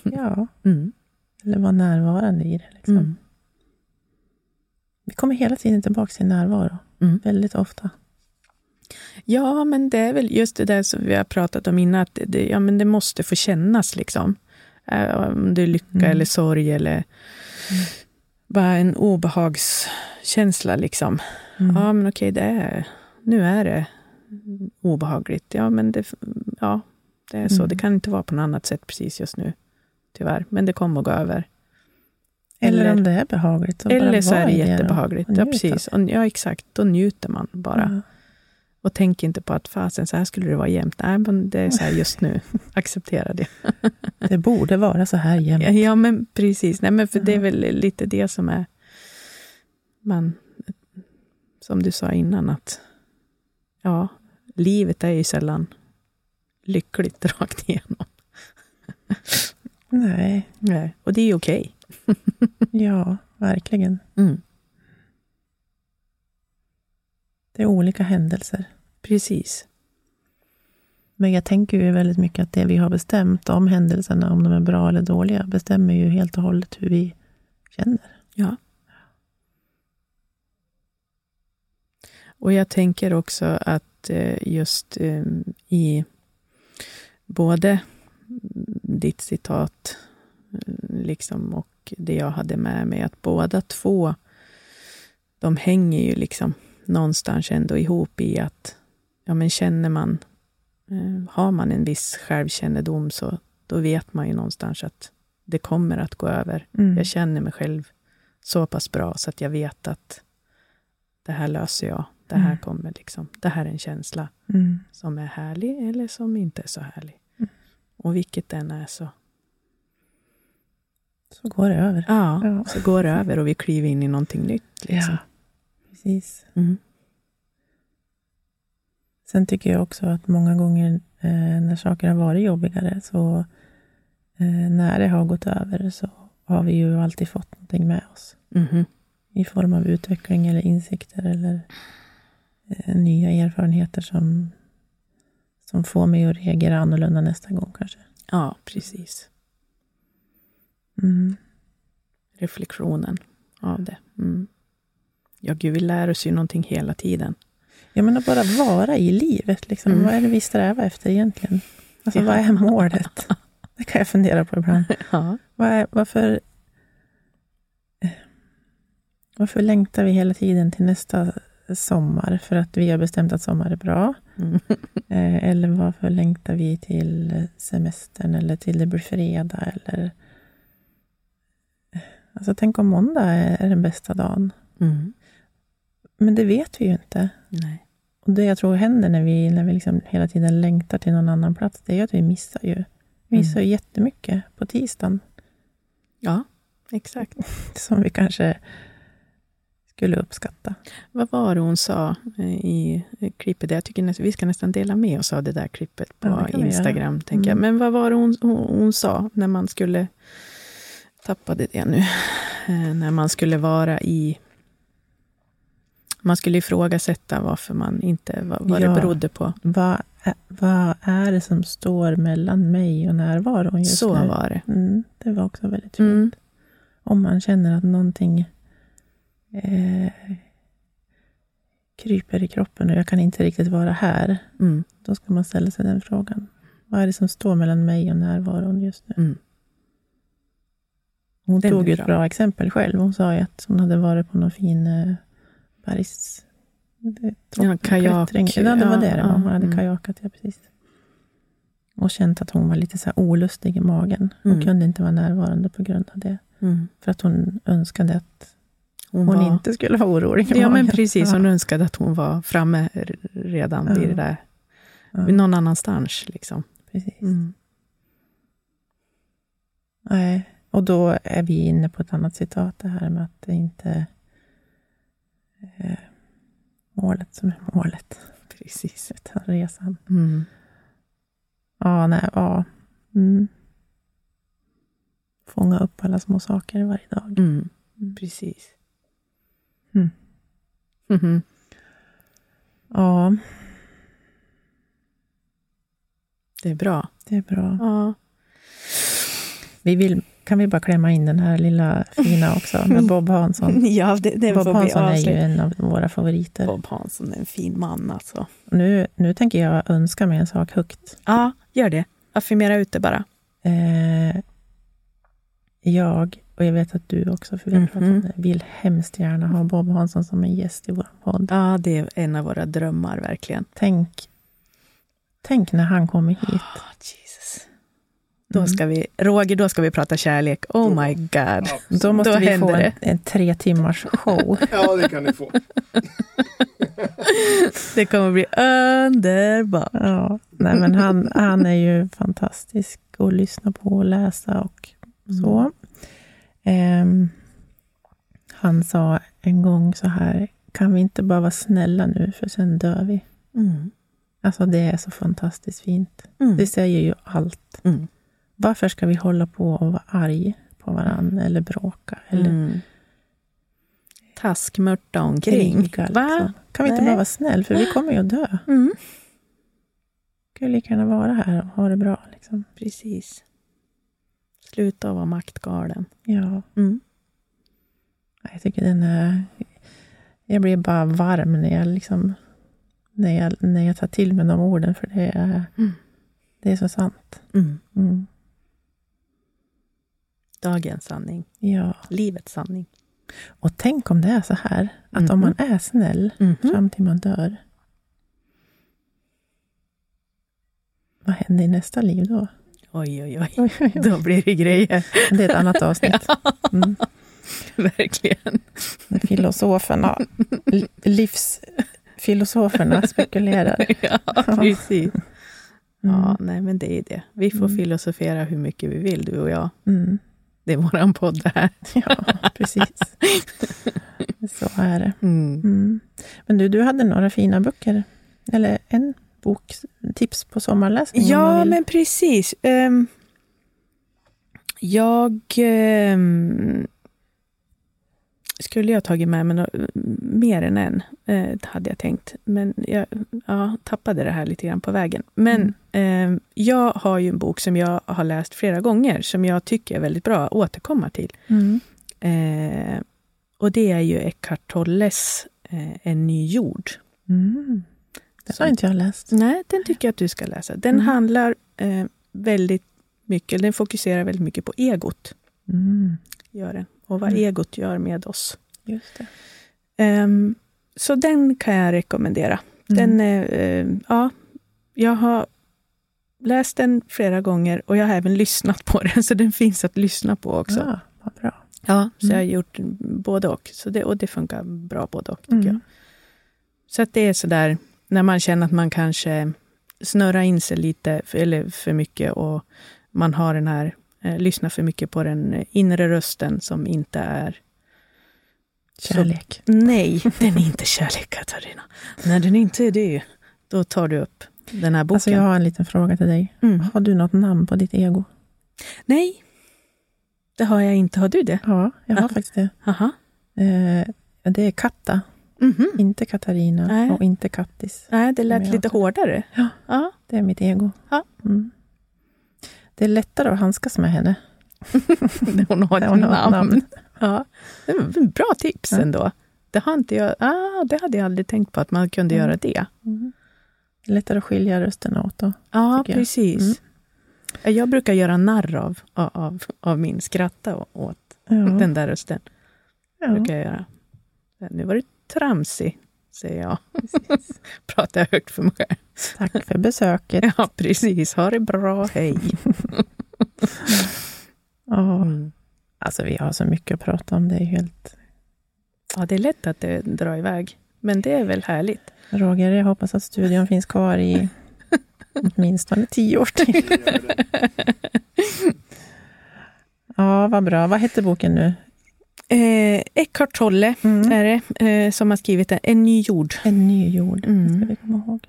Ja, Mm. Eller vara närvarande i det. Liksom. Mm. Vi kommer hela tiden tillbaka till närvaro, Mm. väldigt ofta. Ja, men det är väl just det där som vi har pratat om innan, att det, ja, men det måste få kännas. liksom. Eh, Om det är lycka Mm. eller sorg eller bara en obehagskänsla. Liksom. Mm. Ja, men okej, det är, nu är det obehagligt. Ja, men det, ja, det är så. Mm. Det kan inte vara på något annat sätt precis just nu, tyvärr. Men det kommer att gå över. Eller, eller- om det är behagligt. Eller så är det jättebehagligt. Ja, precis. Och, ja, exakt. Då njuter man bara. Ja. Och tänk inte på att fasen, så här skulle det vara jämt. Nej, men det är så här just nu. Acceptera det. Det borde vara så här jämt. Ja, ja men precis. Nej, men för det är väl lite det som är... Man, som du sa innan, att ja, livet är ju sällan lyckligt rakt igenom. Nej, Nej, och det är okej. ja, verkligen. Mm. Det är olika händelser. Precis. Men jag tänker ju väldigt mycket att det vi har bestämt om händelserna, om de är bra eller dåliga, bestämmer ju helt och hållet hur vi känner. Ja. Och jag tänker också att eh, just eh, i både ditt citat eh, liksom, och det jag hade med mig, att båda två, de hänger ju liksom någonstans ändå ihop i att ja, men känner man, har man en viss självkännedom så då vet man ju någonstans att det kommer att gå över. Mm. Jag känner mig själv så pass bra så att jag vet att det här löser jag. Det här mm. kommer liksom, det här är en känsla mm. som är härlig eller som inte är så härlig. Och vilket den är så... Så går det över. Ja, ja, så går det över och vi kliver in i någonting nytt. Liksom. Ja, precis. Mm. Sen tycker jag också att många gånger eh, när saker har varit jobbigare, så eh, när det har gått över, så har vi ju alltid fått någonting med oss. Mm. I form av utveckling eller insikter eller eh, nya erfarenheter som, som får mig att reagera annorlunda nästa gång kanske. Ja, precis. Mm. Reflektionen av det. Mm. Ja, Gud, vi lär oss ju någonting hela tiden. Ja, men att bara vara i livet. Liksom. Mm. Vad är det vi strävar efter egentligen? Alltså, ja. vad är målet? Det kan jag fundera på ibland. Ja. Var är, varför, varför längtar vi hela tiden till nästa sommar? För att vi har bestämt att sommar är bra? Mm. Eh, eller varför längtar vi till semestern eller till det blir fredag? Eller... Alltså, tänk om måndag är den bästa dagen. Mm. Men det vet vi ju inte. Nej. Och Det jag tror händer när vi, när vi liksom hela tiden längtar till någon annan plats, det är att vi missar ju. Vi missar mm. jättemycket på tisdagen. Ja, exakt. Som vi kanske skulle uppskatta. Vad var det hon sa eh, i klippet? Jag tycker nästan, vi ska nästan dela med oss av det där klippet på ja, Instagram. Tänker mm. jag. Men vad var det hon, hon, hon, sa när man skulle... Tappade det nu. Eh, när man skulle vara i... Man skulle ifrågasätta varför man inte... Vad, vad ja, det berodde på. Vad, vad är det som står mellan mig och närvaron just Så nu? var det. Mm, det var också väldigt fint. Mm. Om man känner att någonting eh, kryper i kroppen och jag kan inte riktigt vara här. Mm. Då ska man ställa sig den frågan. Vad är det som står mellan mig och närvaron just nu? Mm. Hon den tog ju ett bra exempel själv. Hon sa ju att hon hade varit på någon fin eh, bergs... Ja, kajak. Ja, det var det det var. Hon hade mm. kajakat, ja precis. Och känt att hon var lite så olustig i magen. Hon mm. kunde inte vara närvarande på grund av det. Mm. För att hon önskade att hon, hon var... inte skulle vara orolig. Ja, men precis. Hon önskade att hon var framme redan ja. vid det där. Ja. Någon annanstans. Liksom. Precis. Mm. Nej, och då är vi inne på ett annat citat, det här med att det inte är målet som är målet. Precis. Utan resan. Mm. Ja, nej, ja. Mm. Fånga upp alla små saker varje dag. Mm. mm. Precis. Mm. Mm -hmm. Ja. Det är bra. Det är bra. Ja. Vi vill, kan vi bara klämma in den här lilla fina också, med Bob Hansson? ja, det, det Bob Hansson är ju en av våra favoriter. Bob Hansson är en fin man alltså. Nu, nu tänker jag önska mig en sak högt. Ja, gör det. Affirmera ut det bara. Eh, jag och jag vet att du också, för vi har pratat om mhm. det, vill hemskt gärna ha Bob Hansson som en gäst i vår podd. Ja, det är en av våra drömmar, verkligen. Tänk, tänk när han kommer hit. Oh, Jesus. Då mm. ska vi, Roger, då ska vi prata kärlek. Oh my god. Ja, då måste då vi få en, en, tre timmars show. ja, det kan ni få. det kommer bli underbart. Ja, nej, men han, han är ju fantastisk att lyssna på och läsa och så. Eh, han sa en gång så här, kan vi inte bara vara snälla nu, för sen dör vi. Mm. Alltså det är så fantastiskt fint. Mm. Det säger ju allt. Mm. Varför ska vi hålla på och vara arg på varandra eller bråka? Eller... Mm. taskmörta omkring. Kriga, liksom. Kan vi inte Nej. bara vara snäll, för vi kommer ju att dö. Mm. kan ju lika gärna vara här och ha det bra. Liksom. Precis. Sluta vara maktgalen. Ja, Mm. jag tycker den är... Jag blir bara varm när jag, liksom, när jag, när jag tar till mig de orden, för det är, Mm. det är så sant. Mm. Mm. Dagens sanning. Ja. Livets sanning. Och tänk om det är så här, att om man är snäll Mhm. fram till man dör, vad händer i nästa liv då? Oj, oj, oj. Oj, oj, oj. Då blir det grejer. Det är ett annat avsnitt. Mm. Verkligen. Filosoferna, li- livsfilosoferna spekulerar. Ja, precis. Ja, Mm. nej, men det är det. Vi får Mm. filosofera hur mycket vi vill, du och jag. Mm. Det är våran podd det här. Ja, precis. Så är det. Mm. Mm. Men du, du hade några fina böcker. Eller en bok, tips på sommarläsning. Ja, men precis. Ehm, jag ehm, skulle jag tagit med mig nå- mer än en, eh, hade jag tänkt. Men jag ja, tappade det här lite grann på vägen. Men ehm, jag har ju en bok som jag har läst flera gånger, som jag tycker är väldigt bra att återkomma till. Mm. Eh, och det är ju Eckhart Tolles eh, En ny jord. Mm. Som- har inte jag läst. Nej, den tycker jag att du ska läsa. Den Mm. handlar eh, väldigt mycket, den fokuserar väldigt mycket på egot. Mm. Gör den, och vad Mm. egot gör med oss. Just det. Ehm, så den kan jag rekommendera. Mm. Den, är, eh, ja, jag har läst den flera gånger och jag har även lyssnat på den, så den finns att lyssna på också. Ja, vad bra. Ja, så Mm. jag har gjort både och. Så det, och det funkar bra både och, tycker Mm. jag. Så att det är sådär, när man känner att man kanske snurrar in sig lite, för, eller för mycket, och man har den här, eh, lyssnar för mycket på den inre rösten som inte är... Kärlek. Nej, den är inte kärlek, Katarina. När den inte är det, då tar du upp den här boken. Alltså jag har en liten fråga till dig. mm. Har du något namn på ditt ego? Nej, det har jag inte. Har du det? Ja, jag har Ja. faktiskt det. Aha. Eh, det är Katta, Mhm. inte Katarina Nej. och inte Kattis. Nej, det lät lite hårdare. Ja. ja. Det är mitt ego. Ja. Mm. Det är lättare att handskas med henne. Hon har ett Hon har ett namn. namn. Ja. Det bra tips Ja. ändå. Det, har inte jag, ah, det hade jag aldrig tänkt på, att man kunde Mm. göra det. Mm. Det lättare att skilja rösterna åt då. Ja, jag. precis. Jag brukar göra narr av, av, av min skratta åt Ja. den där rösten. ja. Brukar jag göra. Nu var du tramsig, säger jag. Pratar jag högt för mig själv. Tack för besöket. Ja, precis. Ha det bra, hej. Mm. Alltså vi har så mycket att prata om. Det är helt... Ja, det är lätt att det drar iväg. Men det är väl härligt. Roger, jag hoppas att studion finns kvar i åtminstone tio år till. Ja, vad bra. Vad hette boken nu? Eh, Eckhart Tolle Mm. är det, eh, som har skrivit den. En ny jord. En ny jord, Mm. det ska vi komma ihåg.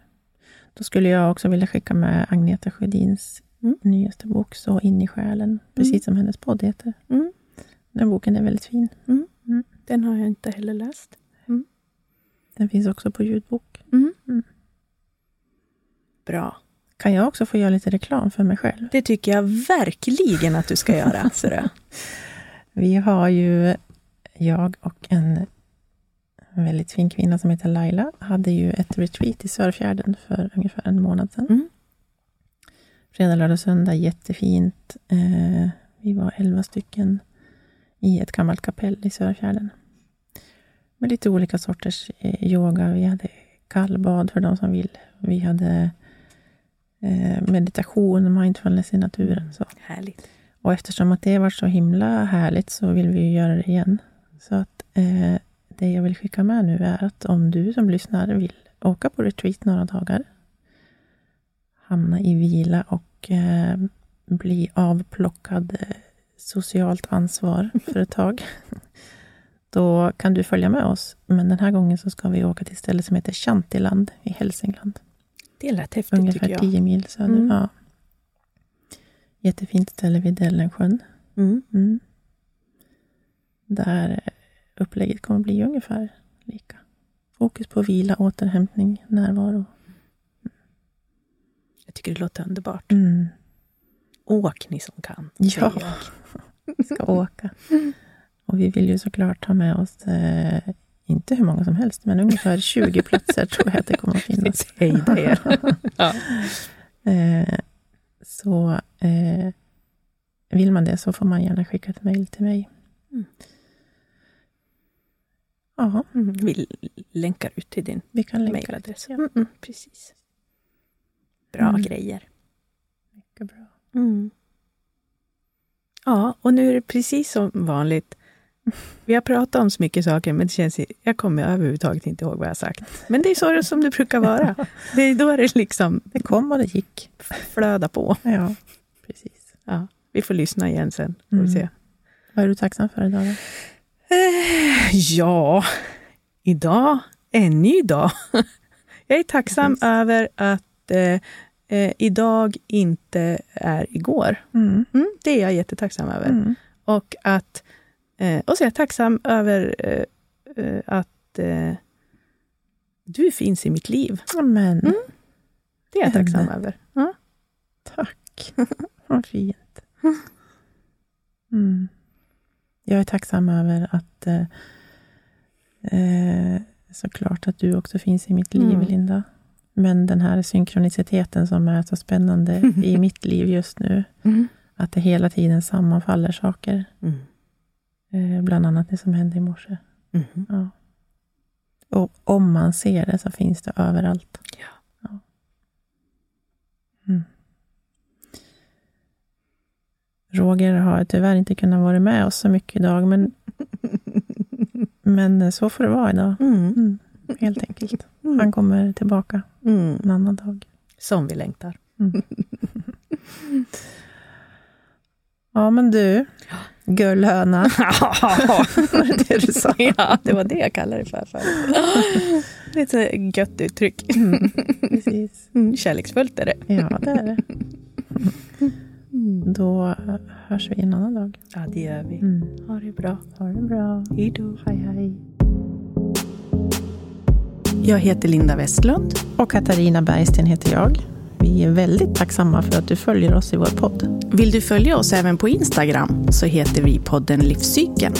Då skulle jag också vilja skicka med Agneta Sjödins Mm. nyaste bok, Så in i själen, precis som hennes podd heter. Mm. Den boken är väldigt fin. Den har jag inte heller läst. Den finns också på ljudbok. Mm. Mm. Bra. Kan jag också få göra lite reklam för mig själv? Det tycker jag verkligen att du ska göra. Vi har ju, jag och en väldigt fin kvinna som heter Laila, hade ju ett retreat i Sörfjärden för ungefär en månad sedan. Mm. Fredag, lördag, söndag, jättefint. Eh, vi var elva stycken i ett gammalt kapell i Sörfjärden. Med lite olika sorters eh, yoga. Vi hade kallbad för de som vill. Vi hade eh, meditation, mindfulness i naturen. Så. Härligt. Och eftersom att det var så himla härligt så vill vi ju göra det igen. Så att eh, det jag vill skicka med nu är att om du som lyssnar vill åka på retreat några dagar, hamna i vila och eh, bli avplockad eh, socialt ansvar för ett tag, då kan du följa med oss. Men den här gången så ska vi åka till ett ställe som heter Shantiland i Hälsingland. Det lät häftigt Ungefär tycker jag. 10 mil söder. Mm. Ja. Jättefint ställe vid Dellensjön. Mm. Mm. Där upplägget kommer bli ungefär lika. Fokus på vila, återhämtning, närvaro. Jag tycker det låter underbart. Mm. Åk ni som kan. Ja. Vi ska åka. Och vi vill ju såklart ha med oss, eh, inte hur många som helst, men ungefär 20 platser tror jag att det kommer att finnas. Hejda er. ja. Eh, så eh, vill man det så får man gärna skicka ett mejl till mig. Mm. Ja, Mm, Vi länkar ut till din vi kan länka mejladress. Ja. Mm, mm, precis. Bra Mm. grejer. Mycket bra. Mm. Ja, och nu är det precis som vanligt. Vi har pratat om så mycket saker, men det känns, jag kommer överhuvudtaget inte ihåg vad jag har sagt. Men det är så det som det brukar vara. Det är då det liksom Det kom och det gick. flödar på. Ja, precis. Ja, vi får lyssna igen sen. Får Mm. vi se. Vad är du tacksam för idag? Då? Eh, ja, idag, en ny dag. Jag är tacksam Precis. över att eh, eh, idag inte är igår. Mm. Mm, det är jag jättetacksam över. Mm. Och, att, eh, och så är jag tacksam över eh, att du finns i mitt liv. Amen. Mm. Det är jag tacksam Henne. över. Ja. Tack. Vad fint. Mm. Jag är tacksam över att eh, eh, såklart att du också finns i mitt liv, Mm. Linda. Men den här synkroniciteten som är så spännande i mitt liv just nu, Mm. att det hela tiden sammanfaller saker. Mm. Eh, bland annat det som hände i morse. Mhm. Ja. Och om man ser det så finns det överallt. Ja. Ja. Mm. Roger har tyvärr inte kunnat vara med oss så mycket idag, men, men så får det vara idag. Mm. Mm. Helt enkelt. Mm. Han kommer tillbaka Mm. en annan dag. Som vi längtar. Ja, men du, gullhöna. Var det det du sa? ja, det var det jag kallade det för ett så gött uttryck. Mm. Precis. Kärleksfullt är det. Ja, det är det. Mm. Då hörs vi en annan dag. Ja, det gör vi. Mm. Ha det bra. Ha det bra. Hej då. Hej, hej. Jag heter Linda Westlund. Och Katarina Bergsten heter jag. Vi är väldigt tacksamma för att du följer oss i vår podd. Vill du följa oss även på Instagram så heter vi podden Livscykeln.